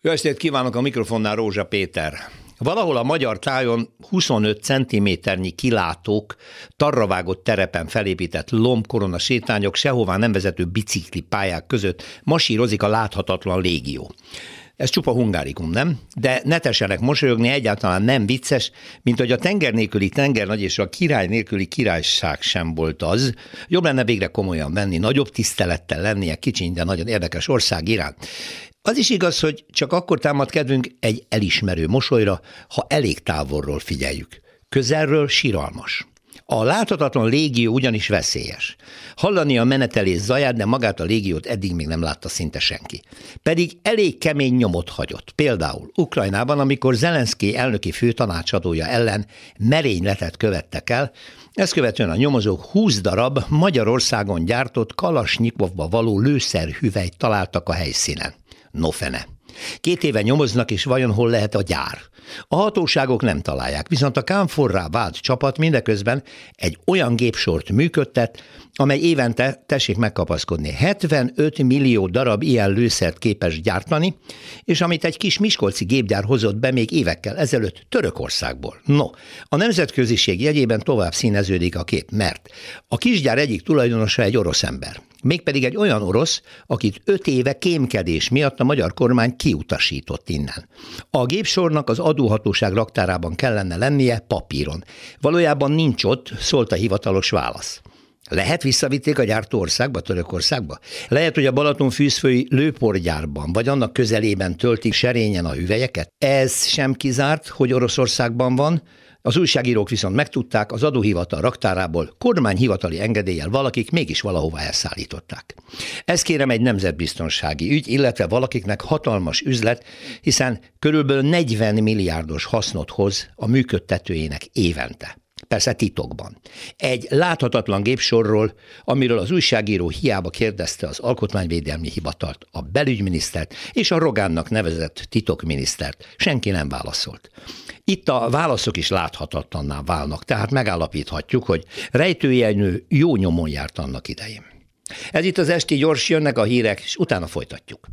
Jó estét kívánok a mikrofonnál Rózsa Péter. Valahol a magyar tájon 25 centiméternyi kilátók, tarravágott terepen felépített lombkorona sétányok, sehová nem vezető bicikli pályák között masírozik a láthatatlan légió. Ez csupa hungárikum, nem? De ne tessenek mosolyogni, egyáltalán nem vicces, mint hogy a tenger nélküli tengernagy és a király nélküli királyság sem volt az. Jobb lenne végre komolyan venni, nagyobb tisztelettel lennie kicsiny, de nagyon érdekes ország iránt. Az is igaz, hogy csak akkor támad kedvünk egy elismerő mosolyra, ha elég távolról figyeljük. Közelről siralmas. A láthatatlan légió ugyanis veszélyes. Hallani a menetelés zaját, de magát a légiót eddig még nem látta szinte senki. Pedig elég kemény nyomot hagyott. Például Ukrajnában, amikor Zelenszky elnöki főtanácsadója ellen merényletet követtek el, ezt követően a nyomozók 20 darab Magyarországon gyártott Kalasnyikovba való lőszerhüvelyt találtak a helyszínen. No fene. Két éve nyomoznak, és vajon hol lehet a gyár? A hatóságok nem találják, viszont a kámforrá vált csapat mindeközben egy olyan gépsort működtet, amely évente, tessék megkapaszkodni, 75 millió darab ilyen lőszert képes gyártani, és amit egy kis miskolci gépgyár hozott be még évekkel ezelőtt Törökországból. No, a nemzetköziség jegyében tovább színeződik a kép, mert a kisgyár egyik tulajdonosa egy orosz ember mégpedig egy olyan orosz, akit öt éve kémkedés miatt a magyar kormány kiutasított innen. A gépsornak az adóhatóság raktárában kellene lennie papíron. Valójában nincs ott, szólt a hivatalos válasz. Lehet visszavitték a gyártó országba, Törökországba? Lehet, hogy a Balaton fűzfői lőporgyárban, vagy annak közelében töltik serényen a hüvelyeket? Ez sem kizárt, hogy Oroszországban van, az újságírók viszont megtudták, az adóhivatal raktárából kormányhivatali engedéllyel valakik mégis valahova elszállították. Ez kérem egy nemzetbiztonsági ügy, illetve valakiknek hatalmas üzlet, hiszen körülbelül 40 milliárdos hasznot hoz a működtetőjének évente persze titokban. Egy láthatatlan gépsorról, amiről az újságíró hiába kérdezte az Alkotmányvédelmi Hivatalt, a belügyminisztert és a Rogánnak nevezett titokminisztert. Senki nem válaszolt. Itt a válaszok is láthatatlanná válnak, tehát megállapíthatjuk, hogy rejtőjelnyő jó nyomon járt annak idején. Ez itt az esti gyors, jönnek a hírek, és utána folytatjuk.